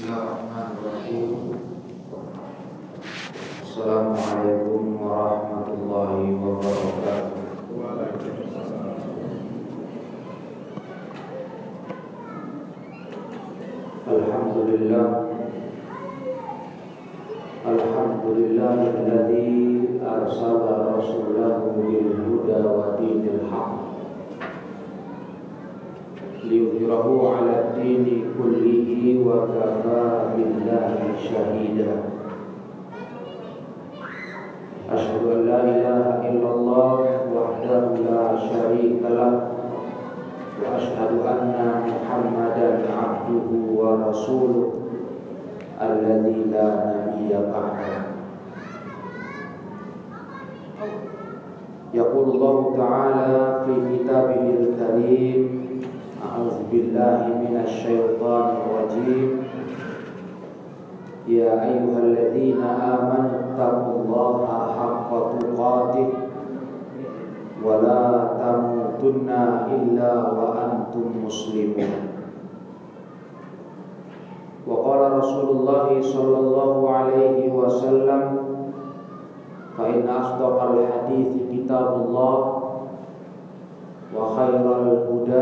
بسم الله الرحمن الرحيم. السلام عليكم ورحمة الله وبركاته. وعليكم السلام الحمد لله. الحمد لله الذي أرسل رسوله بالهدى ودين الحق. dini kullihi wa kafa billahi syahida Ashhadu an la ilaha illallah wahdahu la syarika lah wa ashhadu anna muhammadan abduhu wa rasuluh alladhi la nabiyya ba'dah يقول الله تعالى في كتابه الكريم أعوذ بالله من الشيطان الرجيم يا أيها الذين آمنوا اتقوا الله حق تقاته ولا تموتن إلا وأنتم مسلمون وقال رسول الله صلى الله عليه وسلم فإن أصدق الحديث كتاب الله وخير الهدى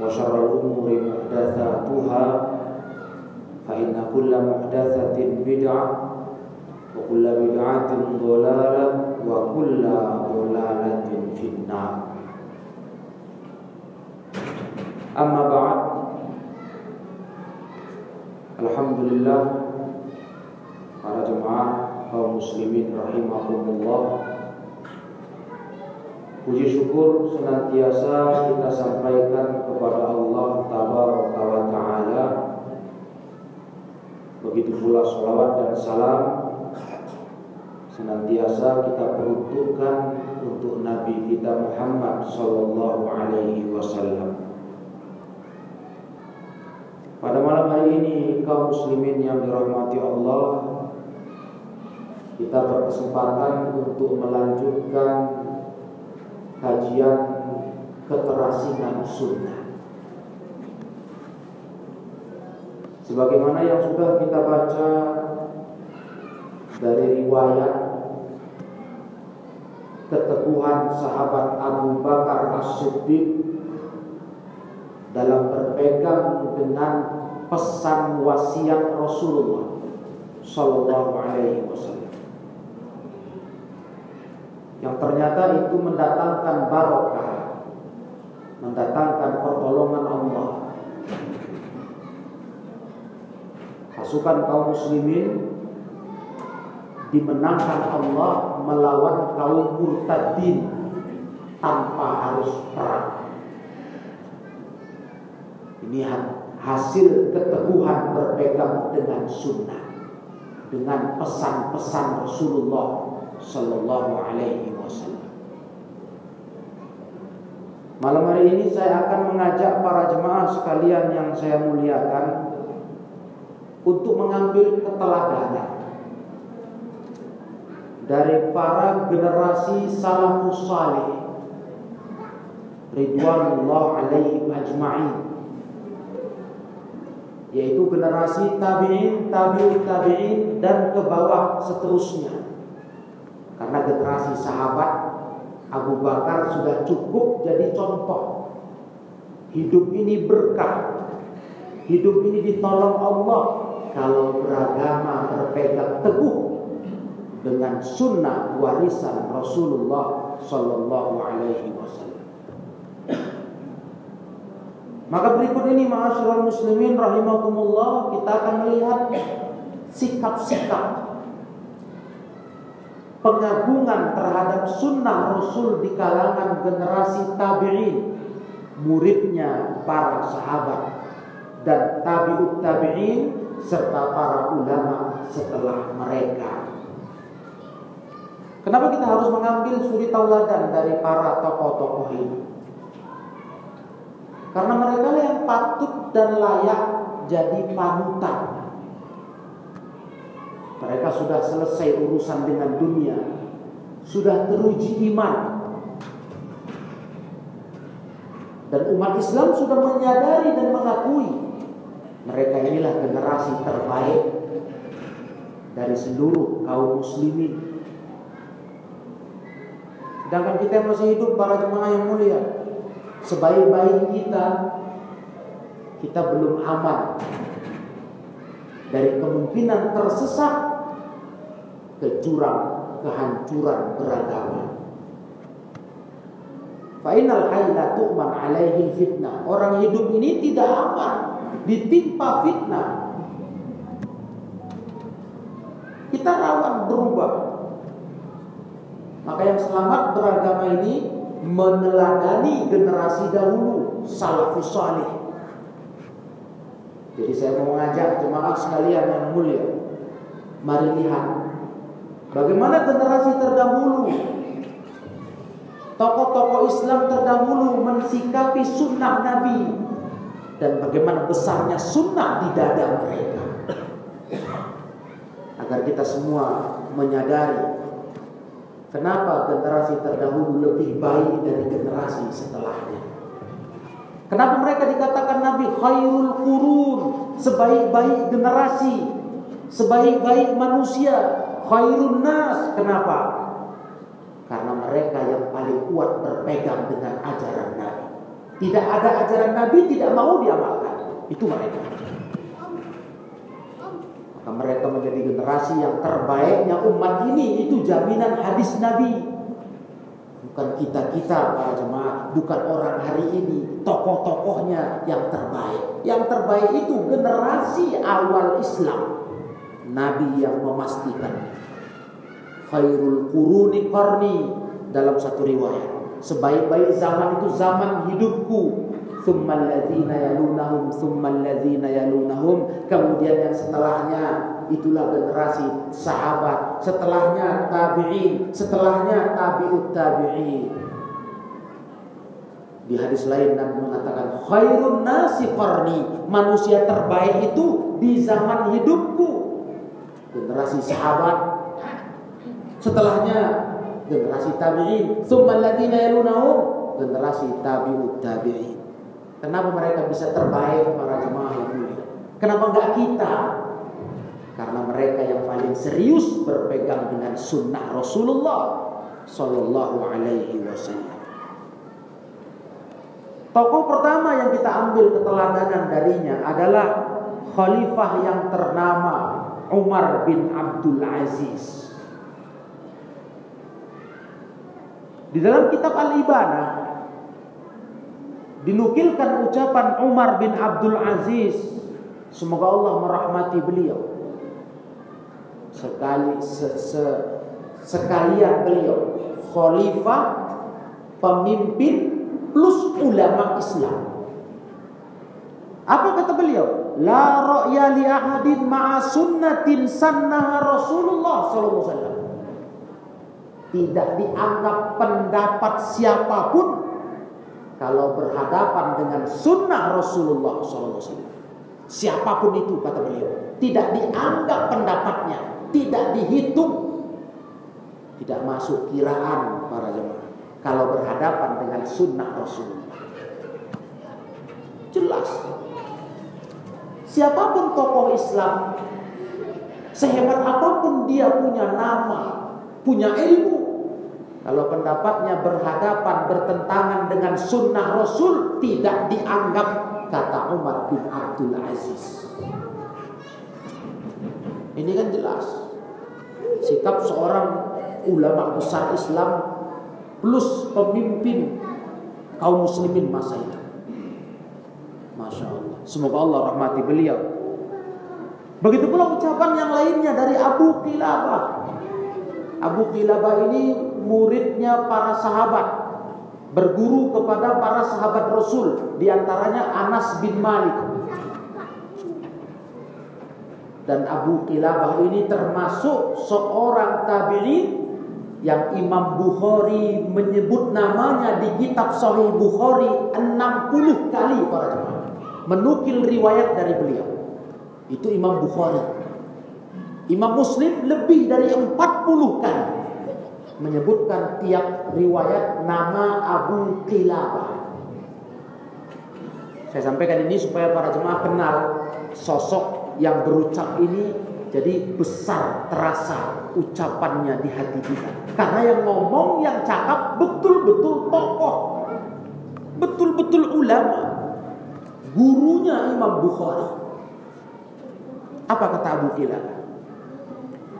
وشر الأمور محدثاتها فإن كل محدثة بدعة وكل بدعة ضلالة وكل ضلالة في النار أما بعد Alhamdulillah para jemaah kaum muslimin rahimakumullah Puji syukur senantiasa kita sampaikan kepada Allah Tabaraka wa Ta'ala. Begitu pula salawat dan salam Senantiasa kita peruntukkan untuk Nabi kita Muhammad Sallallahu Alaihi Wasallam. Pada malam hari ini kaum muslimin yang dirahmati Allah Kita berkesempatan untuk melanjutkan kajian keterasingan sunnah Sebagaimana yang sudah kita baca dari riwayat keteguhan sahabat Abu Bakar As-Siddiq dalam berpegang dengan pesan wasiat Rasulullah Sallallahu Alaihi Wasallam yang ternyata itu mendatangkan barokah, mendatangkan pertolongan Allah. Pasukan kaum muslimin dimenangkan Allah melawan kaum murtadin tanpa harus perang. Ini hasil keteguhan berpegang dengan sunnah dengan pesan-pesan Rasulullah Sallallahu Alaihi Wasallam. Malam hari ini saya akan mengajak para jemaah sekalian yang saya muliakan untuk mengambil keteladanan dari para generasi salafus salih ridwanullah alaihim ajma'in yaitu generasi tabi'in, tabi'ut tabi'in dan ke bawah seterusnya. Karena generasi sahabat Abu Bakar sudah cukup jadi contoh. Hidup ini berkah. Hidup ini ditolong Allah kalau beragama berpegang teguh dengan sunnah warisan Rasulullah Sallallahu Alaihi Wasallam. Maka berikut ini ma'asyiral muslimin rahimakumullah kita akan melihat sikap-sikap pengagungan terhadap sunnah Rasul di kalangan generasi tabi'in muridnya para sahabat dan tabi'ut tabi'in serta para ulama setelah mereka. Kenapa kita harus mengambil suri tauladan dari para tokoh-tokoh ini? Karena mereka yang patut dan layak jadi panutan. Mereka sudah selesai urusan dengan dunia, sudah teruji iman. Dan umat Islam sudah menyadari dan mengakui mereka inilah generasi terbaik dari seluruh kaum muslimin. Sedangkan kita masih hidup para jemaah yang mulia, sebaik-baik kita kita belum aman dari kemungkinan tersesat ke jurang kehancuran beragama. Fa'inal hayla tu'man alaihi fitnah. Orang hidup ini tidak aman, ditimpa fitnah. Kita rawan berubah. Maka yang selamat beragama ini meneladani generasi dahulu, salafus salih. Jadi saya mau mengajak jemaah sekalian yang mulia, mari lihat bagaimana generasi terdahulu tokoh-tokoh Islam terdahulu mensikapi sunnah Nabi dan bagaimana besarnya sunnah di dada mereka. Agar kita semua menyadari kenapa generasi terdahulu lebih baik dari generasi setelahnya. Kenapa mereka dikatakan Nabi khairul kurun sebaik-baik generasi sebaik-baik manusia khairun nas? Kenapa? Karena mereka yang paling kuat berpegang dengan ajaran Nabi. Tidak ada ajaran Nabi tidak mau diamalkan. Itu mereka. Maka mereka menjadi generasi yang terbaiknya umat ini. Itu jaminan hadis Nabi. Bukan kita-kita para jemaah. Bukan orang hari ini. Tokoh-tokohnya yang terbaik. Yang terbaik itu generasi awal Islam. Nabi yang memastikan khairul quruni qarni dalam satu riwayat. Sebaik-baik zaman itu zaman hidupku. Tsummal ladzina yalunahum tsummal ladzina yalunahum. Kemudian yang setelahnya itulah generasi sahabat, setelahnya tabi'in, setelahnya tabi'ut tabi'in. Di hadis lain Nabi mengatakan khairun nasi qarni, manusia terbaik itu di zaman hidupku. Generasi sahabat, Setelahnya generasi tabi'in, tsumma alladziina yalunahum generasi tabi'ut tabi'in. Kenapa mereka bisa terbaik para jemaah yang mulia? Kenapa enggak kita? Karena mereka yang paling serius berpegang dengan sunnah Rasulullah Sallallahu Alaihi Wasallam. Tokoh pertama yang kita ambil keteladanan darinya adalah Khalifah yang ternama Umar bin Abdul Aziz. Di dalam kitab Al-Ibanah dinukilkan ucapan Umar bin Abdul Aziz semoga Allah merahmati beliau. Sekali se, se, sekalian beliau khalifah pemimpin plus ulama Islam. Apa kata beliau? La ra'ya li ahadin sannaha Rasulullah wasallam tidak dianggap pendapat siapa pun kalau berhadapan dengan sunnah Rasulullah SAW. Siapa pun itu kata beliau, tidak dianggap pendapatnya, tidak dihitung, tidak masuk kiraan para jemaah. Kalau berhadapan dengan sunnah Rasulullah, jelas. Siapa pun tokoh Islam, sehebat apa pun dia punya nama, punya ilmu, kalau pendapatnya berhadapan bertentangan dengan sunnah Rasul tidak dianggap kata Umar bin Abdul Aziz. Ini kan jelas sikap seorang ulama besar Islam plus pemimpin kaum muslimin masa itu. Masya Allah. Semoga Allah rahmati beliau. Begitu pula ucapan yang lainnya dari Abu Qilabah. Abu Qilabah ini muridnya para sahabat berguru kepada para sahabat Rasul di antaranya Anas bin Malik. Dan Abu Kilabah ini termasuk seorang tabi'in yang Imam Bukhari menyebut namanya di kitab Sahih Bukhari 60 kali para jemaah. Menukil riwayat dari beliau. Itu Imam Bukhari Imam Muslim lebih dari 40 kali menyebutkan tiap riwayat nama Abu Kilabah. Saya sampaikan ini supaya para jemaah kenal sosok yang berucap ini jadi besar terasa ucapannya di hati kita. Karena yang ngomong, yang cakap betul-betul tokoh. Betul-betul ulama. Gurunya Imam Bukhari. Apa kata Abu Kilabah?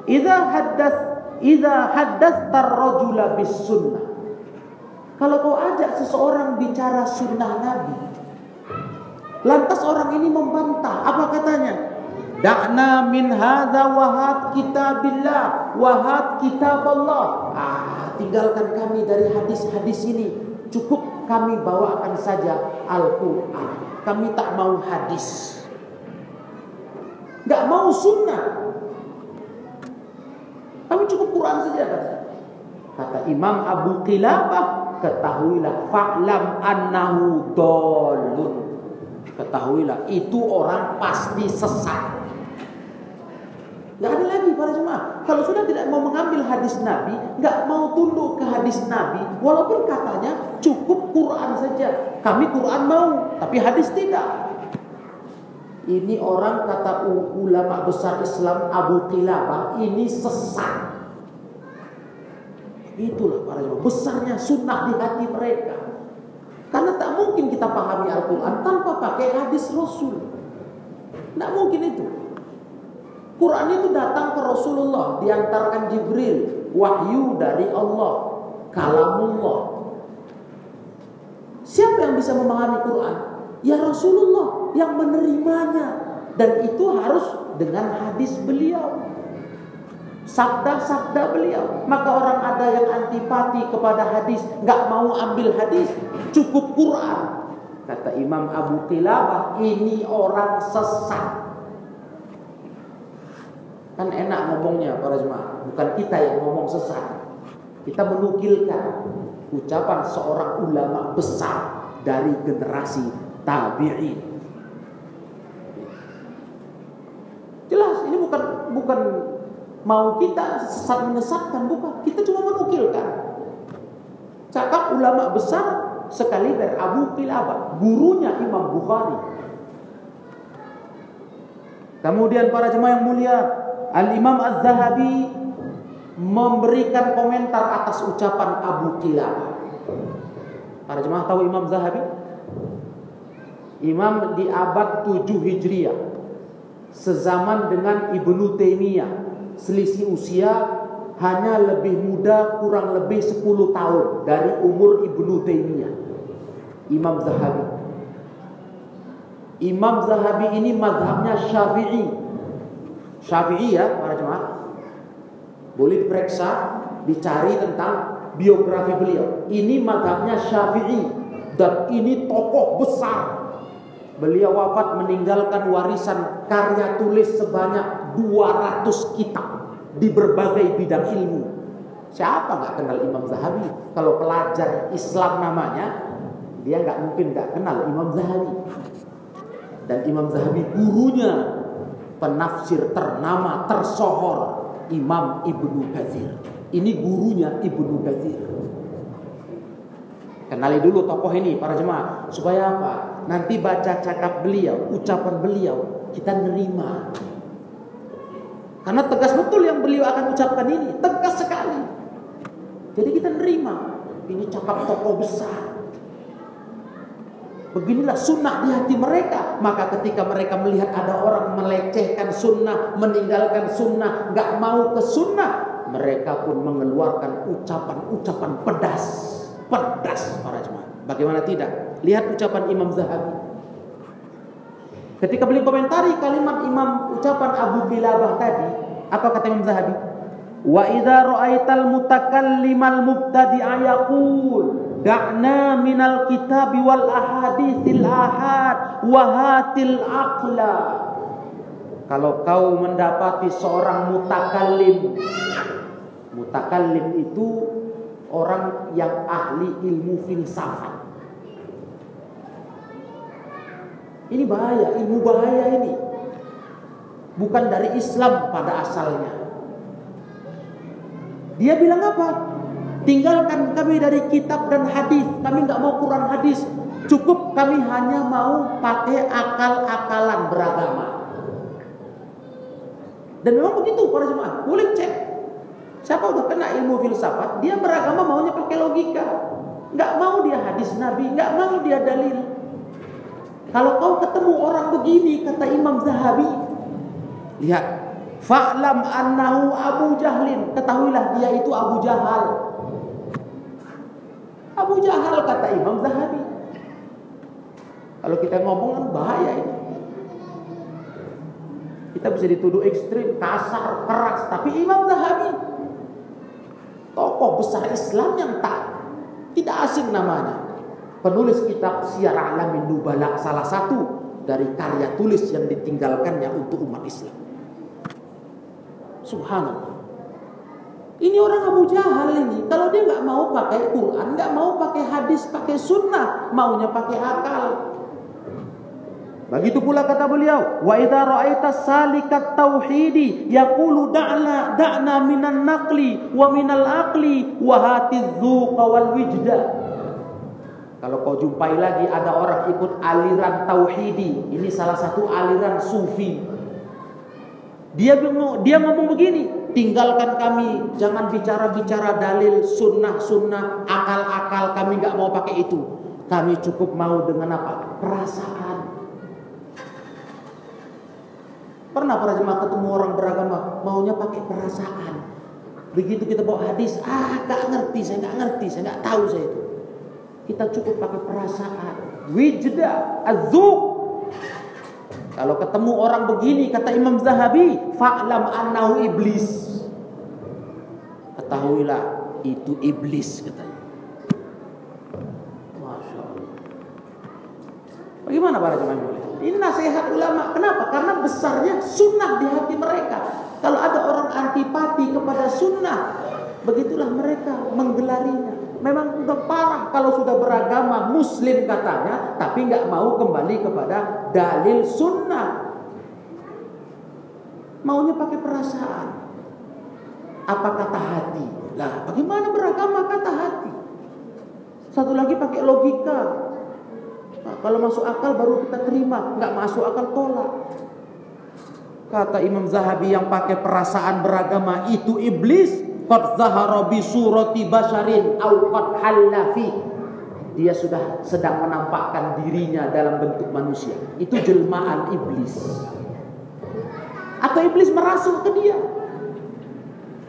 Idza haddas idza haddas tarrajula bis sunnah. Kalau kau ajak seseorang bicara sunnah Nabi, lantas orang ini membantah, apa katanya? Da'na min hadza wahat kitabillah wahat kitab Allah. Ah, tinggalkan kami dari hadis-hadis ini. Cukup kami bawakan saja Al-Qur'an. Kami tak mau hadis. Gak mau sunnah. Kami cukup Quran saja kata. Kata Imam Abu Qilabah, ketahuilah fa'lam annahu dolun. Ketahuilah itu orang pasti sesat. Gak ada lagi para jemaah. Kalau sudah tidak mau mengambil hadis Nabi, gak mau tunduk ke hadis Nabi, walaupun katanya cukup Quran saja. Kami Quran mau, tapi hadis tidak. Ini orang kata ulama besar Islam Abu Qilabah ini sesat. Itulah para jemaah besarnya sunnah di hati mereka. Karena tak mungkin kita pahami Al-Quran tanpa pakai hadis Rasul. Tidak mungkin itu. Quran itu datang ke Rasulullah, diantarkan Jibril, wahyu dari Allah, kalamullah. Siapa yang bisa memahami Quran? Ya Rasulullah yang menerimanya dan itu harus dengan hadis beliau. Sabda-sabda beliau. Maka orang ada yang antipati kepada hadis, nggak mau ambil hadis, cukup Quran. Kata Imam Abu Qilabah, ini orang sesat. Kan enak ngomongnya para jemaah. Bukan kita yang ngomong sesat. Kita menukilkan ucapan seorang ulama besar dari generasi tabi'in. Jelas ini bukan bukan mau kita sesat menyesatkan bukan. Kita cuma menukilkan. Cakap ulama besar sekali dari Abu Qilabah, gurunya Imam Bukhari. Kemudian para jemaah yang mulia, Al-Imam Az-Zahabi memberikan komentar atas ucapan Abu Kilabah. Para jemaah tahu Imam Zahabi? Imam di abad 7 Hijriah. Sezaman dengan Ibnu Taimiyah. Selisih usia hanya lebih muda kurang lebih 10 tahun dari umur Ibnu Taimiyah. Imam Zahabi. Imam Zahabi ini mazhabnya Syafi'i. Syafi'i ya para jemaah. Boleh diperiksa, dicari tentang biografi beliau. Ini madhabnya Syafi'i dan ini tokoh besar. Beliau wafat meninggalkan warisan karya tulis sebanyak 200 kitab di berbagai bidang ilmu. Siapa nggak kenal Imam Zahabi? Kalau pelajar Islam namanya, dia nggak mungkin nggak kenal Imam Zahabi. Dan Imam Zahabi gurunya penafsir ternama tersohor Imam Ibnu Katsir. Ini gurunya Ibnu Katsir. Kenali dulu tokoh ini para jemaah supaya apa? Nanti baca cakap beliau, ucapan beliau kita nerima. Karena tegas betul yang beliau akan ucapkan ini, tegas sekali. Jadi kita nerima. Ini cakap tokoh besar. Beginilah sunnah di hati mereka. Maka ketika mereka melihat ada orang melecehkan sunnah, meninggalkan sunnah, gak mau ke sunnah, mereka pun mengeluarkan ucapan-ucapan pedas, pedas para jemaah. Bagaimana tidak? Lihat ucapan Imam Zahabi. Ketika beliau komentari kalimat Imam ucapan Abu Bilabah tadi, apa kata Imam Zahabi? Wa idza ra'aital mutakallimal mubtadi'a yaqul Da'na minal kitabi wal ahadithil ahad Wahatil aqla Kalau kau mendapati seorang mutakallim Mutakallim itu orang yang ahli ilmu filsafat Ini bahaya, ilmu bahaya ini Bukan dari Islam pada asalnya Dia bilang apa? Tinggalkan kami dari kitab dan hadis. Kami nggak mau Quran hadis. Cukup kami hanya mau pakai akal-akalan beragama. Dan memang begitu para jemaah. Boleh cek. Siapa udah kena ilmu filsafat, dia beragama maunya pakai logika. Nggak mau dia hadis Nabi, nggak mau dia dalil. Kalau kau ketemu orang begini, kata Imam Zahabi, lihat, fa'lam annahu Abu Jahlin, ketahuilah dia itu Abu Jahal. Abu Jahal kata Imam Zahabi. Kalau kita ngomong kan bahaya ini. Kita bisa dituduh ekstrim, kasar, keras, tapi Imam Zahabi tokoh besar Islam yang tak tidak asing namanya. Penulis kitab Syiar Alamin Nubala salah satu dari karya tulis yang ditinggalkannya untuk umat Islam. Subhanallah. Ini orang Abu Jahal ini. Kalau dia nggak mau pakai Quran, nggak mau pakai hadis, pakai sunnah, maunya pakai akal. Begitu pula kata beliau, wa idza ra'aita salikat tauhidi yaqulu da'na da'na minan naqli wa minal aqli wa hatiz wal wijda. Kalau kau jumpai lagi ada orang ikut aliran tauhidi, ini salah satu aliran sufi. Dia ngomong, dia ngomong begini, tinggalkan kami, jangan bicara-bicara dalil, sunnah-sunnah, akal-akal, kami nggak mau pakai itu. Kami cukup mau dengan apa? Perasaan. Pernah para jemaah ketemu orang beragama maunya pakai perasaan. Begitu kita bawa hadis, ah nggak ngerti, saya nggak ngerti, saya nggak tahu saya itu. Kita cukup pakai perasaan. Wijda, azuk. Kalau ketemu orang begini, kata Imam Zahabi, fa'lam annahu iblis. Ketahuilah itu iblis katanya. Masya Allah. Bagaimana para jemaah ini nasihat ulama. Kenapa? Karena besarnya sunnah di hati mereka. Kalau ada orang antipati kepada sunnah, begitulah mereka menggelarinya. Memang udah parah kalau sudah beragama muslim katanya, tapi nggak mau kembali kepada dalil sunnah. Maunya pakai perasaan. Apa kata hati? Lah, bagaimana beragama kata hati? Satu lagi pakai logika, Nah, kalau masuk akal baru kita terima, nggak masuk akal tolak. Kata Imam Zahabi yang pakai perasaan beragama itu iblis. Qad zahara bi surati basharin au qad halafi. Dia sudah sedang menampakkan dirinya dalam bentuk manusia. Itu jelmaan iblis. Atau iblis merasuk ke dia.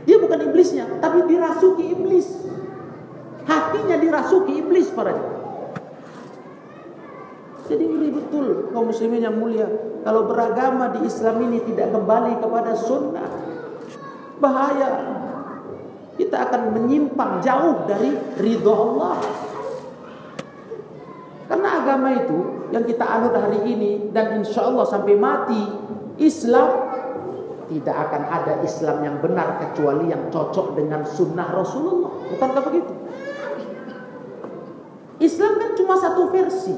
Dia bukan iblisnya, tapi dirasuki iblis. Hatinya dirasuki iblis para. Jadi ngeri betul kaum muslimin yang mulia. Kalau beragama di Islam ini tidak kembali kepada sunnah. Bahaya. Kita akan menyimpang jauh dari ridho Allah. Karena agama itu yang kita anut hari ini dan insya Allah sampai mati Islam tidak akan ada Islam yang benar kecuali yang cocok dengan sunnah Rasulullah. Bukankah begitu? Islam kan cuma satu versi.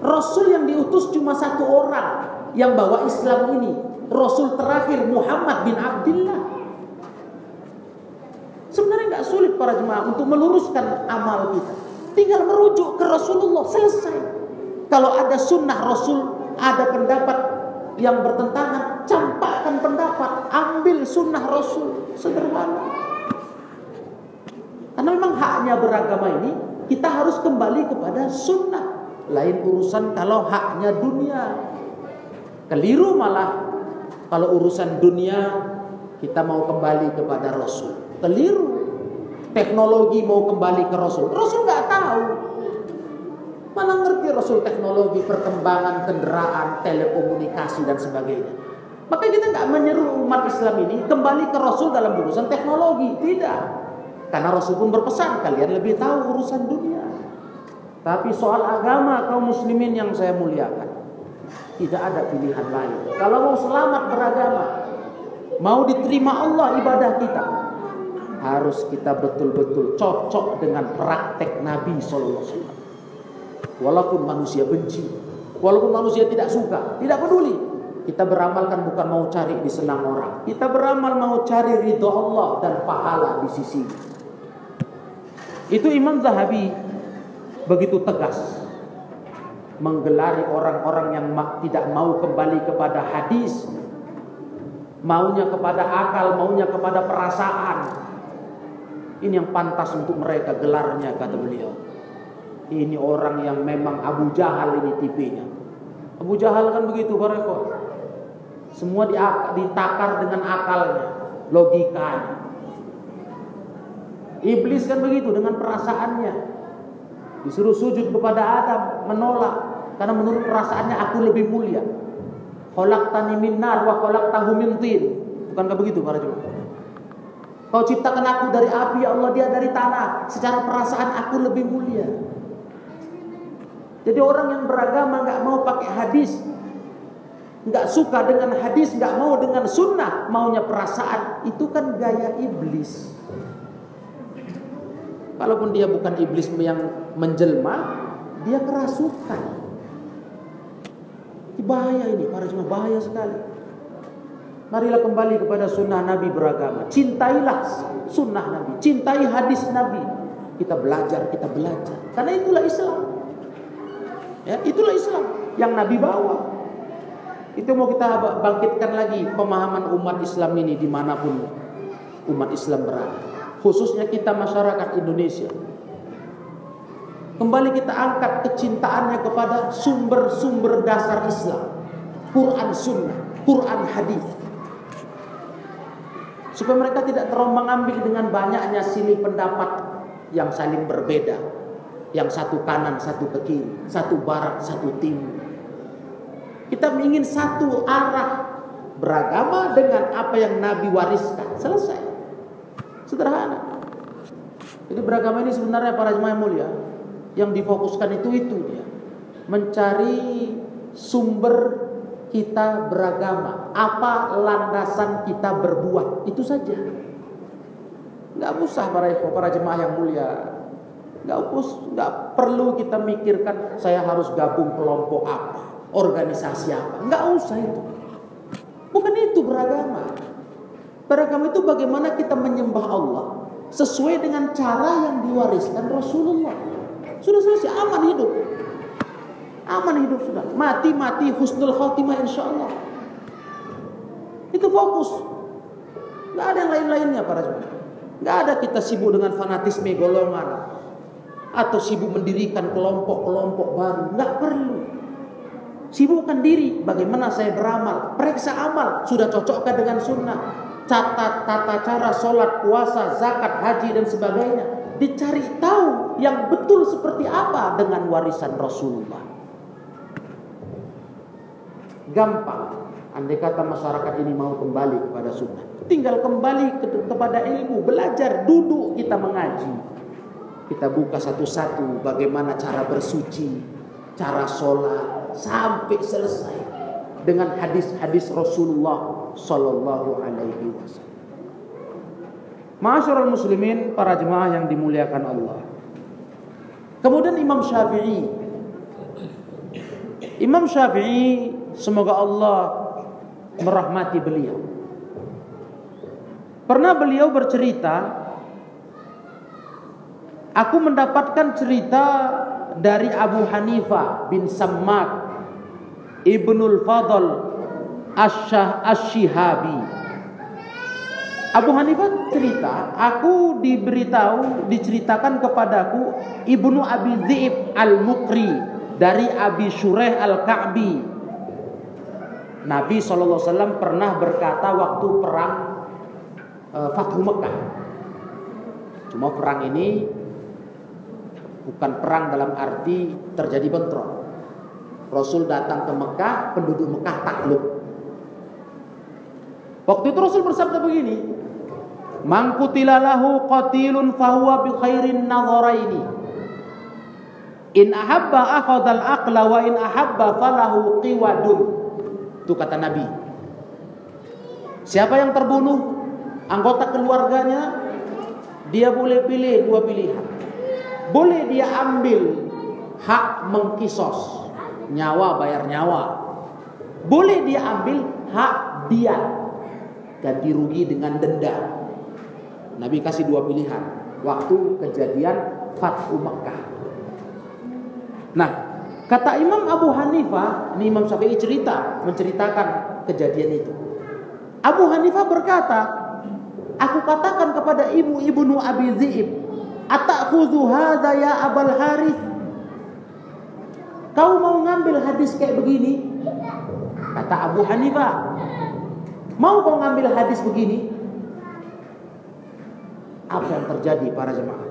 Rasul yang diutus cuma satu orang yang bawa Islam ini. Rasul terakhir Muhammad bin Abdullah. Sebenarnya nggak sulit para jemaah untuk meluruskan amal kita. Tinggal merujuk ke Rasulullah selesai. Kalau ada sunnah Rasul, ada pendapat yang bertentangan, campakkan pendapat, ambil sunnah Rasul, sederhana. Karena memang haknya beragama ini, kita harus kembali kepada sunnah. Lain urusan kalau haknya dunia. Keliru malah kalau urusan dunia kita mau kembali kepada Rasul. Keliru. Teknologi mau kembali ke Rasul. Rasul nggak tahu. Mana ngerti Rasul teknologi perkembangan kendaraan, telekomunikasi dan sebagainya. Maka kita nggak menyeru umat Islam ini kembali ke Rasul dalam urusan teknologi. Tidak. Karena Rasul pun berpesan kalian lebih tahu urusan dunia. Tapi soal agama kaum muslimin yang saya muliakan Tidak ada pilihan lain Kalau mau selamat beragama Mau diterima Allah ibadah kita Harus kita betul-betul cocok dengan praktek Nabi SAW Walaupun manusia benci Walaupun manusia tidak suka Tidak peduli Kita beramal kan bukan mau cari disenang orang Kita beramal mau cari ridho Allah dan pahala di sisi Itu Imam Zahabi begitu tegas. menggelari orang-orang yang tidak mau kembali kepada hadis, maunya kepada akal, maunya kepada perasaan. Ini yang pantas untuk mereka gelarnya kata beliau. Ini orang yang memang Abu Jahal ini tipenya. Abu Jahal kan begitu para Semua ditakar dengan akalnya, logikanya. Iblis kan begitu dengan perasaannya. Disuruh sujud kepada Adam, menolak karena menurut perasaannya aku lebih mulia. Khalaqtani min nar wa khalaqtahu min tin. Bukankah begitu para jemaah? Kau ciptakan aku dari api, ya Allah dia dari tanah. Secara perasaan aku lebih mulia. Jadi orang yang beragama nggak mau pakai hadis, nggak suka dengan hadis, nggak mau dengan sunnah, maunya perasaan, itu kan gaya iblis. Kalaupun dia bukan iblis yang menjelma, dia kerasukan. Bahaya ini, para bahaya sekali. Marilah kembali kepada sunnah Nabi beragama. Cintailah sunnah Nabi, cintai hadis Nabi. Kita belajar, kita belajar. Karena itulah Islam. Ya, itulah Islam yang Nabi bawa. Itu mau kita bangkitkan lagi pemahaman umat Islam ini di mana pun umat Islam berada khususnya kita masyarakat Indonesia. Kembali kita angkat kecintaannya kepada sumber-sumber dasar Islam. Quran Sunnah, Quran Hadis. Supaya mereka tidak terombang ambing dengan banyaknya silih pendapat yang saling berbeda. Yang satu kanan, satu ke kiri, satu barat, satu timur. Kita ingin satu arah beragama dengan apa yang Nabi wariskan. Selesai. Sederhana. Jadi beragama ini sebenarnya para jemaah mulia yang difokuskan itu itu dia. Mencari sumber kita beragama, apa landasan kita berbuat, itu saja. Nggak usah para para jemaah yang mulia. Nggak us, nggak perlu kita mikirkan saya harus gabung kelompok apa, organisasi apa. Nggak usah itu. Bukan itu beragama. Beragama itu bagaimana kita menyembah Allah sesuai dengan cara yang diwariskan Rasulullah. Sudah selesai, aman hidup. Aman hidup sudah. Mati-mati husnul khotimah insya Allah. Itu fokus. Gak ada yang lain-lainnya para jemaah. Gak ada kita sibuk dengan fanatisme golongan. Atau sibuk mendirikan kelompok-kelompok baru. Gak perlu. Sibukkan diri. Bagaimana saya beramal. Periksa amal. Sudah cocokkah dengan sunnah catat tata cara sholat, puasa, zakat, haji dan sebagainya. Dicari tahu yang betul seperti apa dengan warisan Rasulullah. Gampang. Andai kata masyarakat ini mau kembali kepada sunnah. Tinggal kembali ke, kepada ilmu. Belajar, duduk kita mengaji. Kita buka satu-satu bagaimana cara bersuci. Cara sholat. Sampai selesai. Dengan hadis-hadis Rasulullah sallallahu alaihi wasallam. Masyarul muslimin, para jemaah yang dimuliakan Allah. Kemudian Imam Syafi'i. Imam Syafi'i semoga Allah merahmati beliau. Pernah beliau bercerita Aku mendapatkan cerita dari Abu Hanifah bin Sammak Ibnul Fadl Ash-Shihabi. Abu Hanifah cerita, aku diberitahu, diceritakan kepadaku Ibnu Abi Dhi'ib Al-Mukri dari Abi Shureh Al-Ka'bi. Nabi SAW pernah berkata waktu perang uh, Fathu Mekah. Cuma perang ini bukan perang dalam arti terjadi bentrok. Rasul datang ke Mekah, penduduk Mekah takluk. Waktu itu Rasul bersabda begini, "Mangkutilalahu qatilun fahuwa bi khairin nadharaini." In ahabba akhadhal aqla wa in ahabba falahu qiwadun. Itu kata Nabi. Siapa yang terbunuh anggota keluarganya dia boleh pilih dua pilihan. Boleh dia ambil hak mengkisos, nyawa bayar nyawa. Boleh dia ambil hak dia ganti rugi dengan denda. Nabi kasih dua pilihan waktu kejadian Fathu Mekah. Nah, Kata Imam Abu Hanifah, ini Imam Syafi'i cerita, menceritakan kejadian itu. Abu Hanifah berkata, aku katakan kepada ibu ibnu Abi Zi'ib, Atakhudhu hadha ya Abul Harith? Kau mau ngambil hadis kayak begini? Kata Abu Hanifah, mau kau ngambil hadis begini? Apa yang terjadi para jemaah?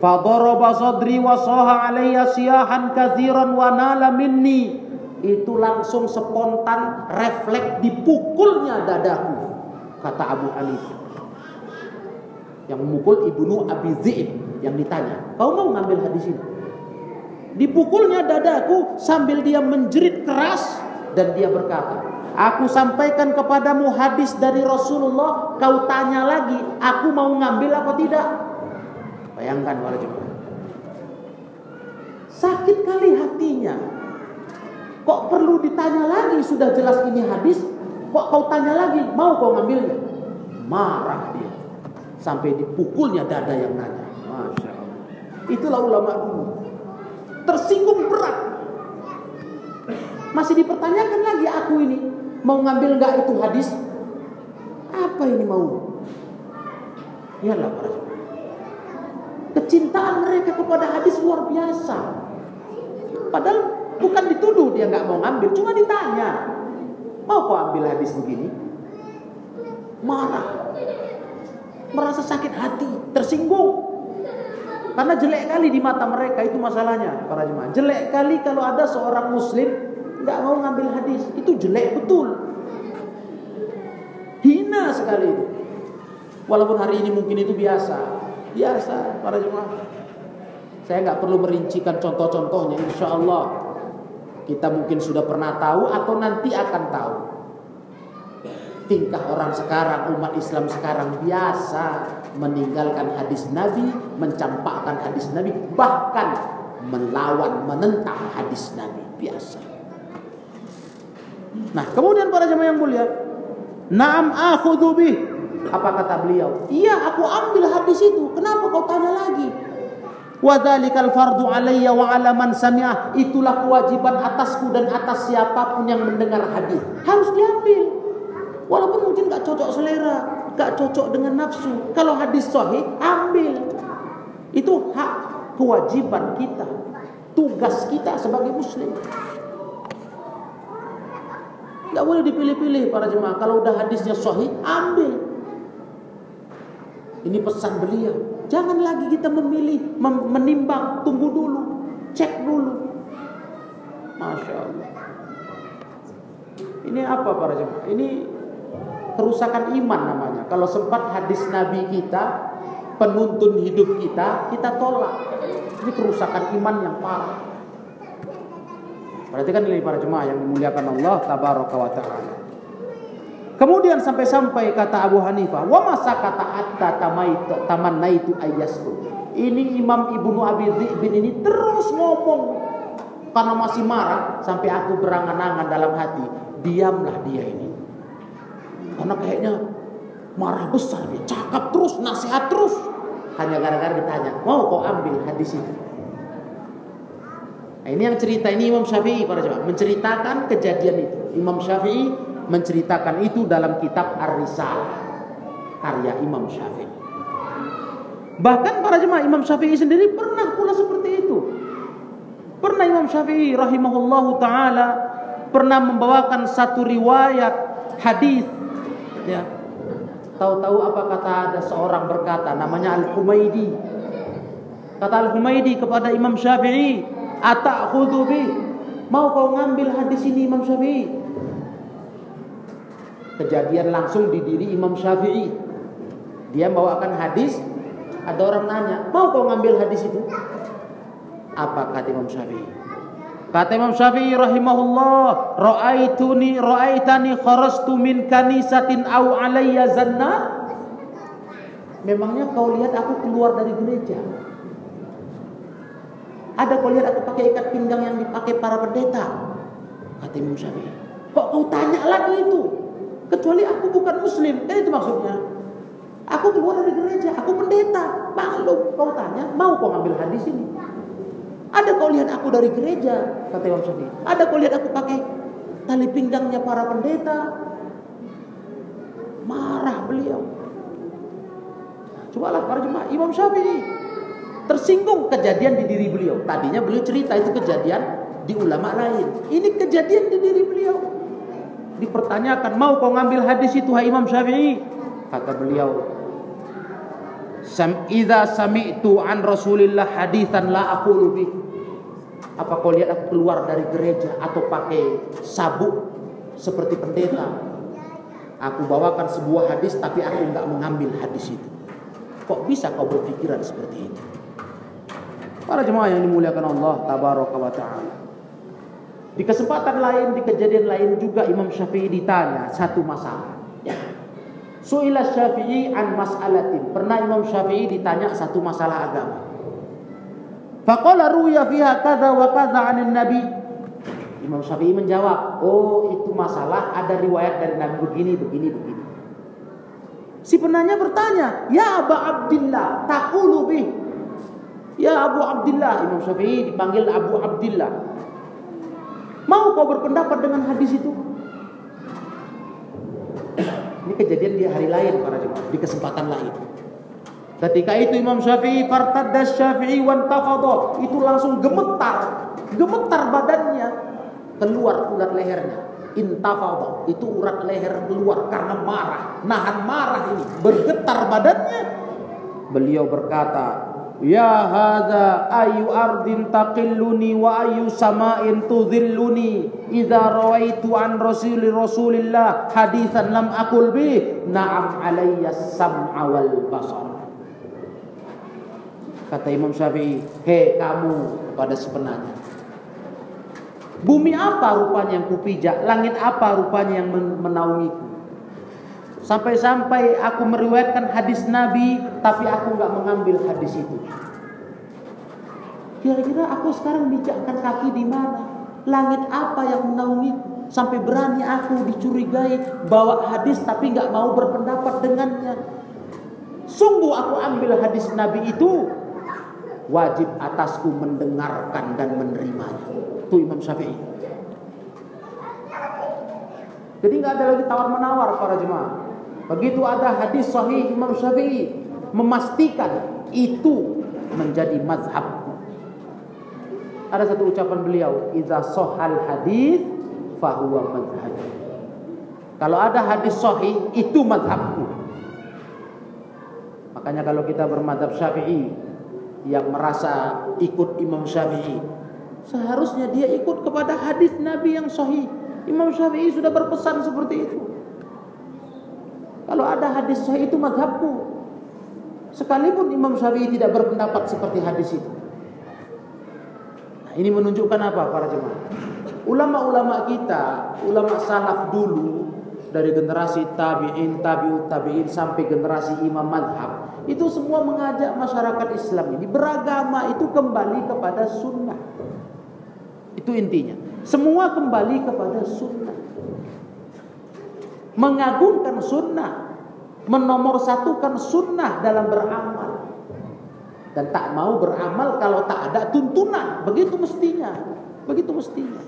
Fadaraba sadri wa saha alayya siyahan kathiran wa nala minni. Itu langsung spontan refleks dipukulnya dadaku. Kata Abu Hanifah. Yang memukul Ibnu Abi Zi'ib yang ditanya. Kau mau ngambil hadis ini? Dipukulnya dadaku sambil dia menjerit keras dan dia berkata, Aku sampaikan kepadamu hadis dari Rasulullah, kau tanya lagi, aku mau ngambil apa tidak? Bayangkan para jemaah. Sakit kali hatinya. Kok perlu ditanya lagi? Sudah jelas ini hadis. Kok kau tanya lagi? Mau kau ngambilnya? Marah dia. Sampai dipukulnya dada yang nanya. Masya Allah. Itulah ulama dulu. Tersinggung berat. Masih dipertanyakan lagi aku ini. Mau ngambil nggak itu hadis? Apa ini mau? Iyalah para jemaah. Kecintaan mereka kepada hadis luar biasa. Padahal bukan dituduh dia nggak mau ngambil, cuma ditanya. Mau kau ambil hadis begini? Marah. Merasa sakit hati, tersinggung. Karena jelek kali di mata mereka itu masalahnya para jemaah. Jelek kali kalau ada seorang muslim nggak mau ngambil hadis, itu jelek betul. Hina sekali. Walaupun hari ini mungkin itu biasa, Biasa para jemaah. Saya nggak perlu merincikan contoh-contohnya. Insya Allah kita mungkin sudah pernah tahu atau nanti akan tahu. Tingkah orang sekarang, umat Islam sekarang biasa meninggalkan hadis Nabi, mencampakkan hadis Nabi, bahkan melawan, menentang hadis Nabi. Biasa. Nah, kemudian para jemaah yang mulia, Naam akhudhu bih apa kata beliau? Iya, aku ambil hadis itu. Kenapa kau tanya lagi? Wadzalikal fardu alayya wa ala man sami'ah. Itulah kewajiban atasku dan atas siapa pun yang mendengar hadis. Harus diambil. Walaupun mungkin gak cocok selera, gak cocok dengan nafsu. Kalau hadis sahih, ambil. Itu hak kewajiban kita. Tugas kita sebagai muslim. Gak boleh dipilih-pilih para jemaah. Kalau udah hadisnya sahih, ambil. Ini pesan beliau. Jangan lagi kita memilih, menimbang, tunggu dulu, cek dulu. Masya Allah. Ini apa para jemaah? Ini kerusakan iman namanya. Kalau sempat hadis Nabi kita, penuntun hidup kita, kita tolak. Ini kerusakan iman yang parah. Perhatikan ini para jemaah yang dimuliakan Allah tabaraka wa taala. Kemudian sampai-sampai kata Abu Hanifah, wa masa kata hatta taman naitu ayasku. Ini Imam Ibnu Abi bin ini terus ngomong karena masih marah sampai aku berangan-angan dalam hati, diamlah dia ini. Karena kayaknya marah besar dia, cakap terus, nasihat terus. Hanya gara-gara ditanya, mau kau ambil hadis itu? Nah, ini yang cerita ini Imam Syafi'i para jemaah menceritakan kejadian itu. Imam Syafi'i menceritakan itu dalam kitab Ar-Risalah karya Imam Syafi'i. Bahkan para jemaah Imam Syafi'i sendiri pernah pula seperti itu. Pernah Imam Syafi'i rahimahullahu taala pernah membawakan satu riwayat hadis ya. Tahu-tahu apa kata ada seorang berkata namanya Al-Humaidi. Kata Al-Humaidi kepada Imam Syafi'i, "Atakhudhu bi?" Mau kau ngambil hadis ini Imam Syafi'i? Kejadian langsung di diri Imam Syafi'i. Dia membawakan hadis, ada orang nanya, mau kau ngambil hadis itu? Apa kata Imam Syafi'i? Kata Imam Syafi'i rahimahullah, ra'aituni ra'aitani kharastu min kanisatin au alayya zanna? Memangnya kau lihat aku keluar dari gereja? Ada kau lihat aku pakai ikat pinggang yang dipakai para pendeta? Kata Imam Syafi'i. Kok kau tanya lagi itu? Kecuali aku bukan muslim. Kan itu maksudnya. Aku keluar dari gereja, aku pendeta. Maklum, kau tanya, mau kau ngambil hadis ini? Ada kau lihat aku dari gereja, kata Imam Syafi'i. Ada kau lihat aku pakai tali pinggangnya para pendeta. Marah beliau. Cobalah para jemaah, Imam Syafi'i tersinggung kejadian di diri beliau. Tadinya beliau cerita itu kejadian di ulama lain. Ini kejadian di diri beliau. Dipertanyakan, mau kau ngambil hadis itu hai Imam Syafi'i? Kata beliau, Sam idza sami'tu an Rasulillah haditsan la aqulu bi. Apa kau lihat aku keluar dari gereja atau pakai sabuk seperti pendeta? Aku bawakan sebuah hadis tapi aku enggak mengambil hadis itu. Kok bisa kau berpikiran seperti itu? Para jemaah yang dimuliakan Allah tabaraka wa taala. Di kesempatan lain, di kejadian lain juga Imam Syafi'i ditanya satu masalah. Su'ilah Syafi'i an mas'alatin. Pernah Imam Syafi'i ditanya satu masalah agama. Faqala ruya fiha kadza wa kadza 'anil Nabi. Imam Syafi'i menjawab, "Oh, itu masalah ada riwayat dari Nabi begini, begini, begini." Si penanya bertanya, "Ya Abu Abdullah, taqulu bih?" Ya Abu Abdullah, Imam Syafi'i dipanggil Abu Abdullah. Mau kau berpendapat dengan hadis itu? Ini kejadian di hari lain para jemaah, di kesempatan lain. Ketika itu Imam Syafi'i fartadda Syafi'i wan tafadha, itu langsung gemetar, gemetar badannya, keluar urat lehernya. Intafadha, itu urat leher keluar karena marah, nahan marah ini, bergetar badannya. Beliau berkata, Ya hadza ayu ardin taqilluni wa ayu sama'in tudhilluni idza rawaitu an rasuli rasulillah hadithan lam aqul bi na'am alayya sam'a wal basar Kata Imam Syafi'i, "Hei kamu pada sebenarnya Bumi apa rupanya yang kupijak? Langit apa rupanya yang menaungiku? Sampai-sampai aku meriwayatkan hadis Nabi, tapi aku nggak mengambil hadis itu. Kira-kira aku sekarang bijakkan kaki di mana? Langit apa yang menaungi sampai berani aku dicurigai bawa hadis tapi nggak mau berpendapat dengannya? Sungguh aku ambil hadis Nabi itu wajib atasku mendengarkan dan menerimanya. Itu Imam Syafi'i. Jadi nggak ada lagi tawar menawar para jemaah. Begitu ada hadis sahih Imam Syafi'i memastikan itu menjadi mazhab. Ada satu ucapan beliau, "Idza sahal hadis fahuwa mazhab." Kalau ada hadis sahih itu mazhabku. Makanya kalau kita bermadhab Syafi'i yang merasa ikut Imam Syafi'i, seharusnya dia ikut kepada hadis Nabi yang sahih. Imam Syafi'i sudah berpesan seperti itu. Kalau ada hadis sahih itu madhabku. Sekalipun Imam Syafi'i tidak berpendapat seperti hadis itu. Nah, ini menunjukkan apa para jemaah? Ulama-ulama kita, ulama salaf dulu dari generasi tabi'in, tabi'ut tabi'in sampai generasi imam madhab itu semua mengajak masyarakat Islam ini beragama itu kembali kepada sunnah. Itu intinya. Semua kembali kepada sunnah mengagungkan sunnah, menomor satukan sunnah dalam beramal. Dan tak mau beramal kalau tak ada tuntunan. Begitu mestinya. Begitu mestinya.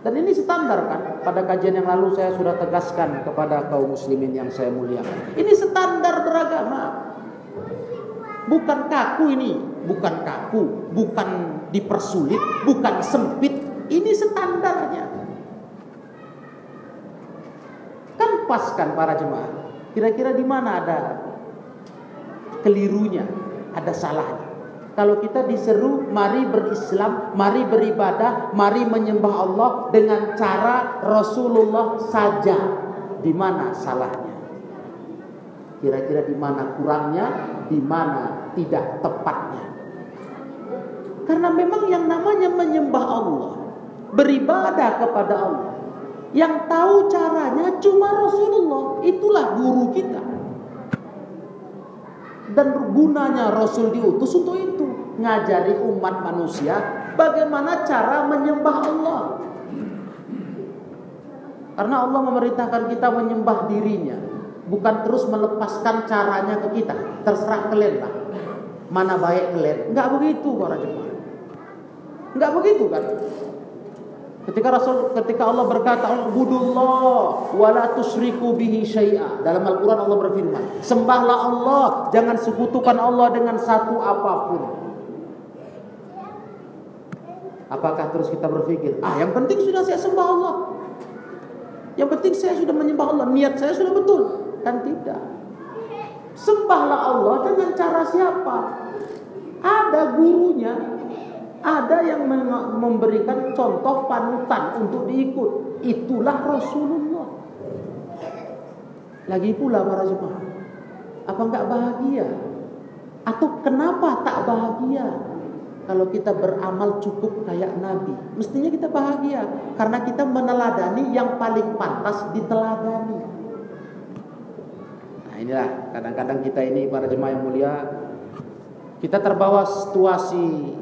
Dan ini standar kan. Pada kajian yang lalu saya sudah tegaskan kepada kaum muslimin yang saya muliakan. Ini standar beragama. Bukan kaku ini. Bukan kaku. Bukan dipersulit. Bukan sempit. Ini standarnya. Kan pas kan para jemaah. Kira-kira di mana ada kelirunya, ada salahnya. Kalau kita diseru mari berislam, mari beribadah, mari menyembah Allah dengan cara Rasulullah saja. Di mana salahnya? Kira-kira di mana kurangnya, di mana tidak tepatnya. Karena memang yang namanya menyembah Allah, beribadah kepada Allah yang tahu caranya cuma Rasulullah. Itulah guru kita. Dan gunanya Rasul diutus untuk itu. Ngajari umat manusia bagaimana cara menyembah Allah. Karena Allah memerintahkan kita menyembah dirinya. Bukan terus melepaskan caranya ke kita. Terserah kalian lah. Mana baik kalian. Enggak begitu para jemaah. Enggak begitu kan? Ketika Rasul ketika Allah berkata, "Ubudullah wa la tusyriku bihi syai'a." Dalam Al-Qur'an Allah berfirman, "Sembahlah Allah, jangan sekutukan Allah dengan satu apa pun." Apakah terus kita berpikir, "Ah, yang penting sudah saya sembah Allah." Yang penting saya sudah menyembah Allah, niat saya sudah betul. Kan tidak. Sembahlah Allah dengan cara siapa? Ada gurunya, ada yang memberikan contoh panutan untuk diikut. Itulah Rasulullah. Lagi pula para jemaah, apa enggak bahagia? Atau kenapa tak bahagia? Kalau kita beramal cukup kayak Nabi, mestinya kita bahagia karena kita meneladani yang paling pantas diteladani. Nah inilah kadang-kadang kita ini para jemaah yang mulia, kita terbawa situasi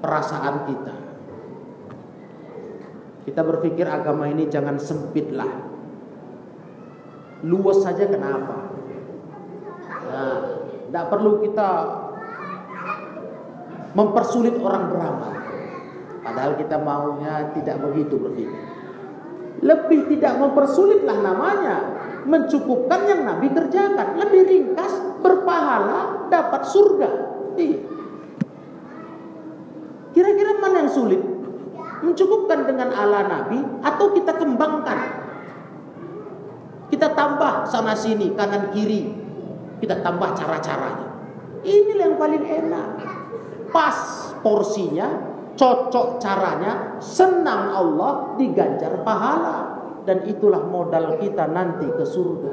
perasaan kita. Kita berpikir agama ini jangan sempitlah. Luas saja kenapa? Nah, tidak perlu kita mempersulit orang beramal. Padahal kita maunya tidak begitu berpikir. Lebih tidak mempersulitlah namanya. Mencukupkan yang Nabi kerjakan. Lebih ringkas, berpahala, dapat surga. Iya. Kira-kira mana yang sulit? Mencukupkan dengan ala Nabi atau kita kembangkan? Kita tambah sana sini, kanan kiri. Kita tambah cara-caranya. Inilah yang paling enak. Pas porsinya, cocok caranya, senang Allah diganjar pahala. Dan itulah modal kita nanti ke surga.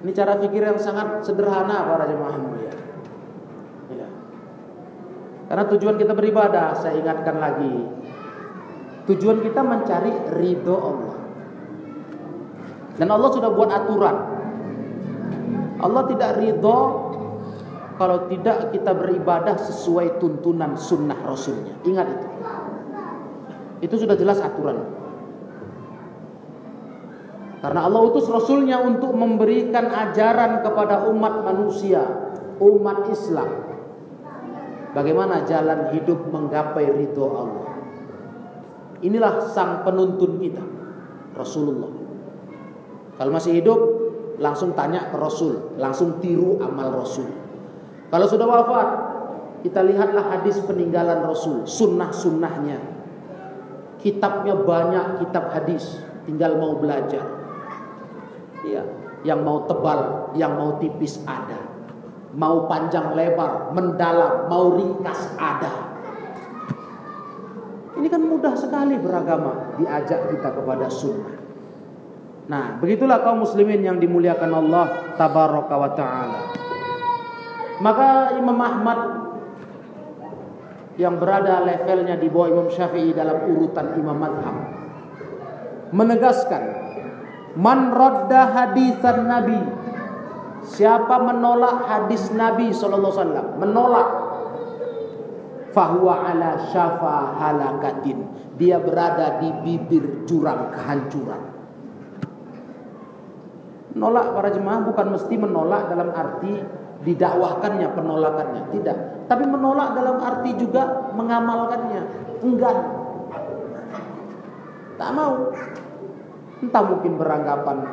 Ini cara pikir yang sangat sederhana para jemaah mulia. Karena tujuan kita beribadah, saya ingatkan lagi. Tujuan kita mencari ridho Allah. Dan Allah sudah buat aturan. Allah tidak ridho kalau tidak kita beribadah sesuai tuntunan sunnah Rasulnya. Ingat itu. Itu sudah jelas aturan. Karena Allah utus Rasulnya untuk memberikan ajaran kepada umat manusia, umat Islam Bagaimana jalan hidup menggapai ridho Allah. Inilah sang penuntun kita, Rasulullah. Kalau masih hidup, langsung tanya ke Rasul, langsung tiru amal Rasul. Kalau sudah wafat, kita lihatlah hadis peninggalan Rasul, sunnah-sunnahnya. Kitabnya banyak, kitab hadis, tinggal mau belajar. Iya, yang mau tebal, yang mau tipis ada. Mau panjang lebar, mendalam, mau ringkas ada. Ini kan mudah sekali beragama, diajak kita kepada sunnah. Nah, begitulah kaum muslimin yang dimuliakan Allah tabaraka wa taala. Maka Imam Ahmad yang berada levelnya di bawah Imam Syafi'i dalam urutan Imam Madhab menegaskan man radda hadisan Nabi Siapa menolak hadis Nabi sallallahu alaihi wasallam, menolak fahuwa ala syafa halakatin. Dia berada di bibir jurang kehancuran. Menolak para jemaah bukan mesti menolak dalam arti didakwahkannya penolakannya, tidak. Tapi menolak dalam arti juga mengamalkannya, enggan. Tak mau. Entah mungkin beranggapan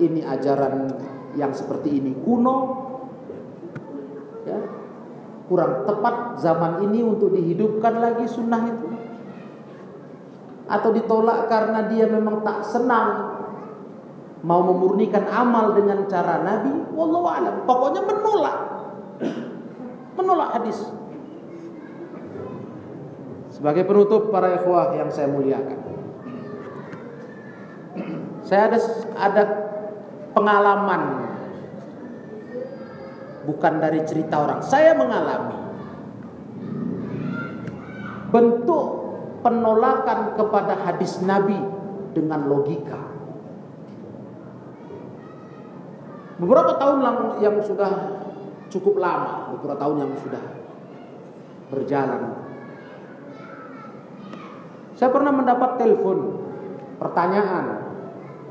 ini ajaran yang seperti ini kuno, ya, kurang tepat zaman ini untuk dihidupkan lagi sunnah itu, atau ditolak karena dia memang tak senang mau memurnikan amal dengan cara Nabi, wallahu alam. Pokoknya menolak, menolak hadis. Sebagai penutup para ikhwah yang saya muliakan. Saya ada ada pengalaman bukan dari cerita orang. Saya mengalami bentuk penolakan kepada hadis Nabi dengan logika. Beberapa tahun yang sudah cukup lama, beberapa tahun yang sudah berjalan. Saya pernah mendapat telepon pertanyaan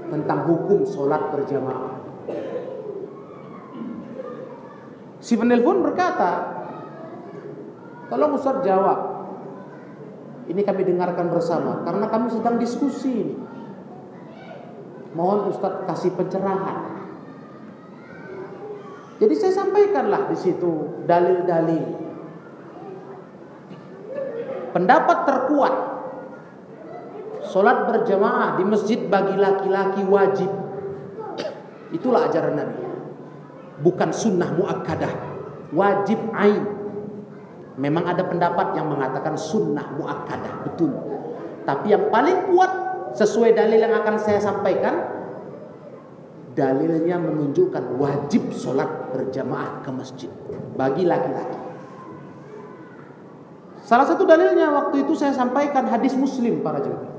tentang hukum sholat berjamaah. Si penelpon berkata, Tolong Ustaz jawab. Ini kami dengarkan bersama karena kami sedang diskusi Mohon Ustaz kasih pencerahan. Jadi saya sampaikanlah di situ dalil-dalil. Pendapat terkuat Sholat berjamaah di masjid bagi laki-laki wajib Itulah ajaran Nabi Bukan sunnah muakkadah Wajib ain Memang ada pendapat yang mengatakan sunnah muakkadah Betul Tapi yang paling kuat Sesuai dalil yang akan saya sampaikan dalilnya menunjukkan wajib sholat berjamaah ke masjid bagi laki-laki. Salah satu dalilnya waktu itu saya sampaikan hadis Muslim para jemaah.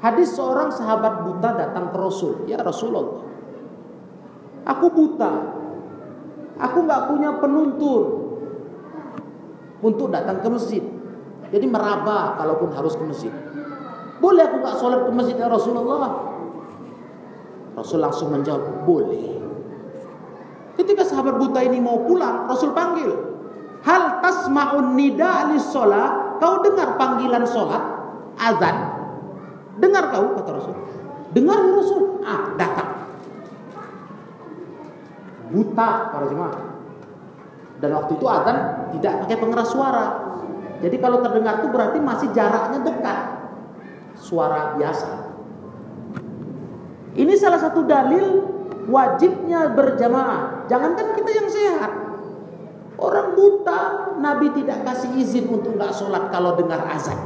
Hadis seorang sahabat buta datang ke Rasul, ya Rasulullah. Aku buta, aku nggak punya penuntun untuk datang ke masjid. Jadi meraba kalaupun harus ke masjid. Boleh aku nggak sholat ke masjid ya Rasulullah? Rasul langsung menjawab, boleh. Ketika sahabat buta ini mau pulang, Rasul panggil. Hal tasma'un nida sholat, kau dengar panggilan sholat, azan. Dengar kau, kata Rasul. Dengar ya Rasul, ah datang. Buta para jemaah. Dan waktu itu azan tidak pakai pengeras suara. Jadi kalau terdengar itu berarti masih jaraknya dekat. Suara biasa. Ini salah satu dalil wajibnya berjamaah. Jangankan kita yang sehat. Orang buta, Nabi tidak kasih izin untuk nggak sholat kalau dengar azan.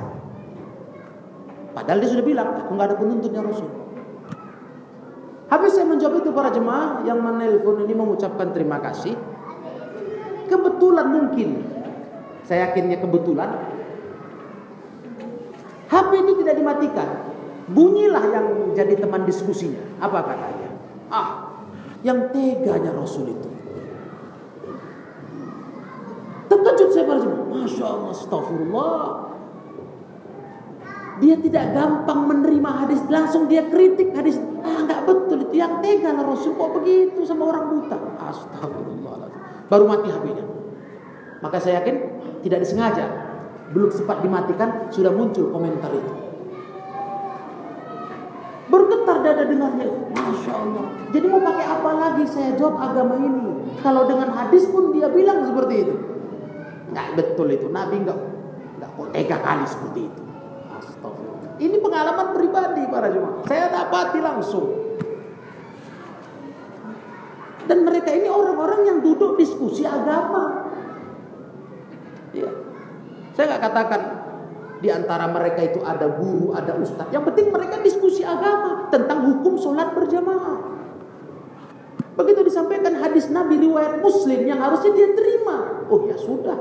Padahal dia sudah bilang, aku nggak ada penuntutnya Rasul. Habis saya menjawab itu para jemaah yang menelpon ini mengucapkan terima kasih. Kebetulan mungkin, saya yakinnya kebetulan, HP itu tidak dimatikan. Bunyilah yang jadi teman diskusinya. Apa katanya? Ah, yang teganya Rasul itu. Terkejut saya pada Masya Allah, astagfirullah. Dia tidak gampang menerima hadis, langsung dia kritik hadis. Ah, nggak betul itu. Yang tega lah Rasul kok begitu sama orang buta. Astagfirullah. Baru mati HP-nya. Maka saya yakin tidak disengaja. Belum sempat dimatikan, sudah muncul komentar itu. Bergetar dada dengarnya. Masya Allah. Jadi mau pakai apa lagi saya jawab agama ini. Kalau dengan hadis pun dia bilang seperti itu. Nggak betul itu. Nabi nggak nggak tega kali seperti itu. Astagfirullah. Ini pengalaman pribadi para jemaah. Saya dapati langsung. Dan mereka ini orang-orang yang duduk diskusi agama. Ya. Saya nggak katakan di antara mereka itu ada guru, ada ustadz. Yang penting mereka diskusi agama tentang hukum sholat berjamaah. Begitu disampaikan hadis Nabi riwayat Muslim yang harusnya dia terima. Oh ya sudah.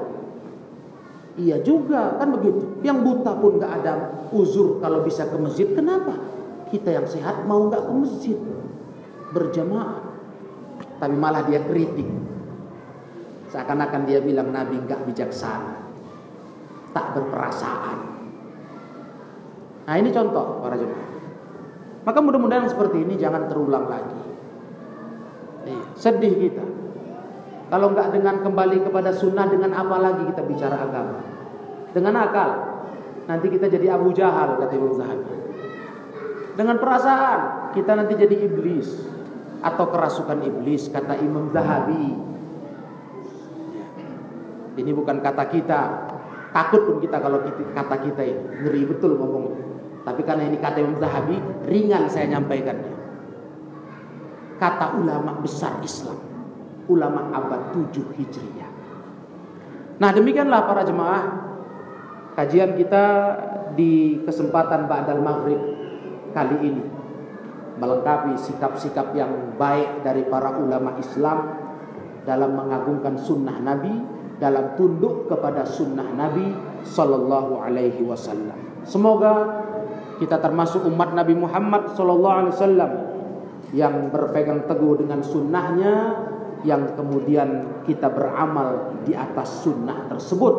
Iya juga kan begitu. Yang buta pun nggak ada uzur kalau bisa ke masjid. Kenapa? Kita yang sehat mau nggak ke masjid berjamaah. Tapi malah dia kritik. Seakan-akan dia bilang Nabi nggak bijaksana tak berperasaan. Nah ini contoh para jemaah. Maka mudah-mudahan seperti ini jangan terulang lagi. Iya, sedih kita. Kalau nggak dengan kembali kepada sunnah dengan apa lagi kita bicara agama? Dengan akal. Nanti kita jadi Abu Jahal kata Imam Zahabi. Dengan perasaan kita nanti jadi iblis atau kerasukan iblis kata Imam Zahabi. Ini bukan kata kita, Takut pun kita kalau kita, kata kita ini ngeri betul ngomong. Tapi karena ini kata Imam Zahabi, ringan saya nyampaikannya. Kata ulama besar Islam, ulama abad 7 Hijriah. Nah, demikianlah para jemaah kajian kita di kesempatan Ba'dal Maghrib kali ini melengkapi sikap-sikap yang baik dari para ulama Islam dalam mengagungkan sunnah Nabi dalam tunduk kepada sunnah Nabi Sallallahu Alaihi Wasallam. Semoga kita termasuk umat Nabi Muhammad Sallallahu Alaihi Wasallam yang berpegang teguh dengan sunnahnya, yang kemudian kita beramal di atas sunnah tersebut.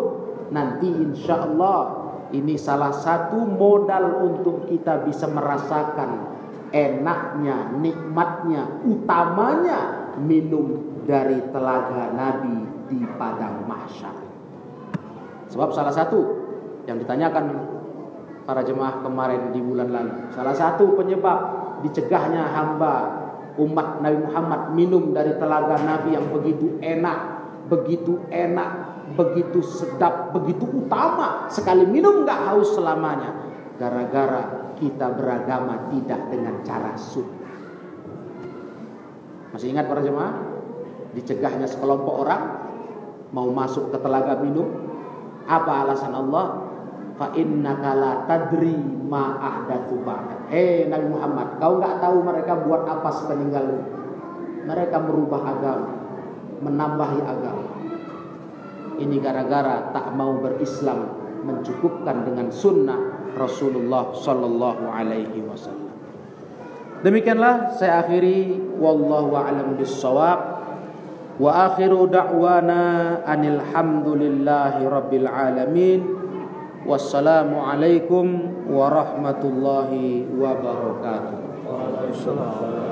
Nanti insya Allah ini salah satu modal untuk kita bisa merasakan enaknya, nikmatnya, utamanya minum dari telaga Nabi di padang mahsyar. Sebab salah satu yang ditanyakan para jemaah kemarin di bulan lalu, salah satu penyebab dicegahnya hamba umat Nabi Muhammad minum dari telaga Nabi yang begitu enak, begitu enak, begitu sedap, begitu utama. Sekali minum nggak haus selamanya. Gara-gara kita beragama tidak dengan cara sunnah. Masih ingat para jemaah? Dicegahnya sekelompok orang mau masuk ke telaga minum. Apa alasan Allah? Fa innaka la tadri ma ahdatsu. Hei Nabi Muhammad, kau nggak tahu mereka buat apa sepeninggalmu. Mereka merubah agama, menambahi agama. Ini gara-gara tak mau berislam, mencukupkan dengan sunnah Rasulullah Sallallahu Alaihi Wasallam. Demikianlah saya akhiri wallahu a'lam bissawab. Wa akhiru da'wana anil hamdulillahi rabbil alamin. Wassalamualaikum warahmatullahi wabarakatuh. Waalaikumsalam.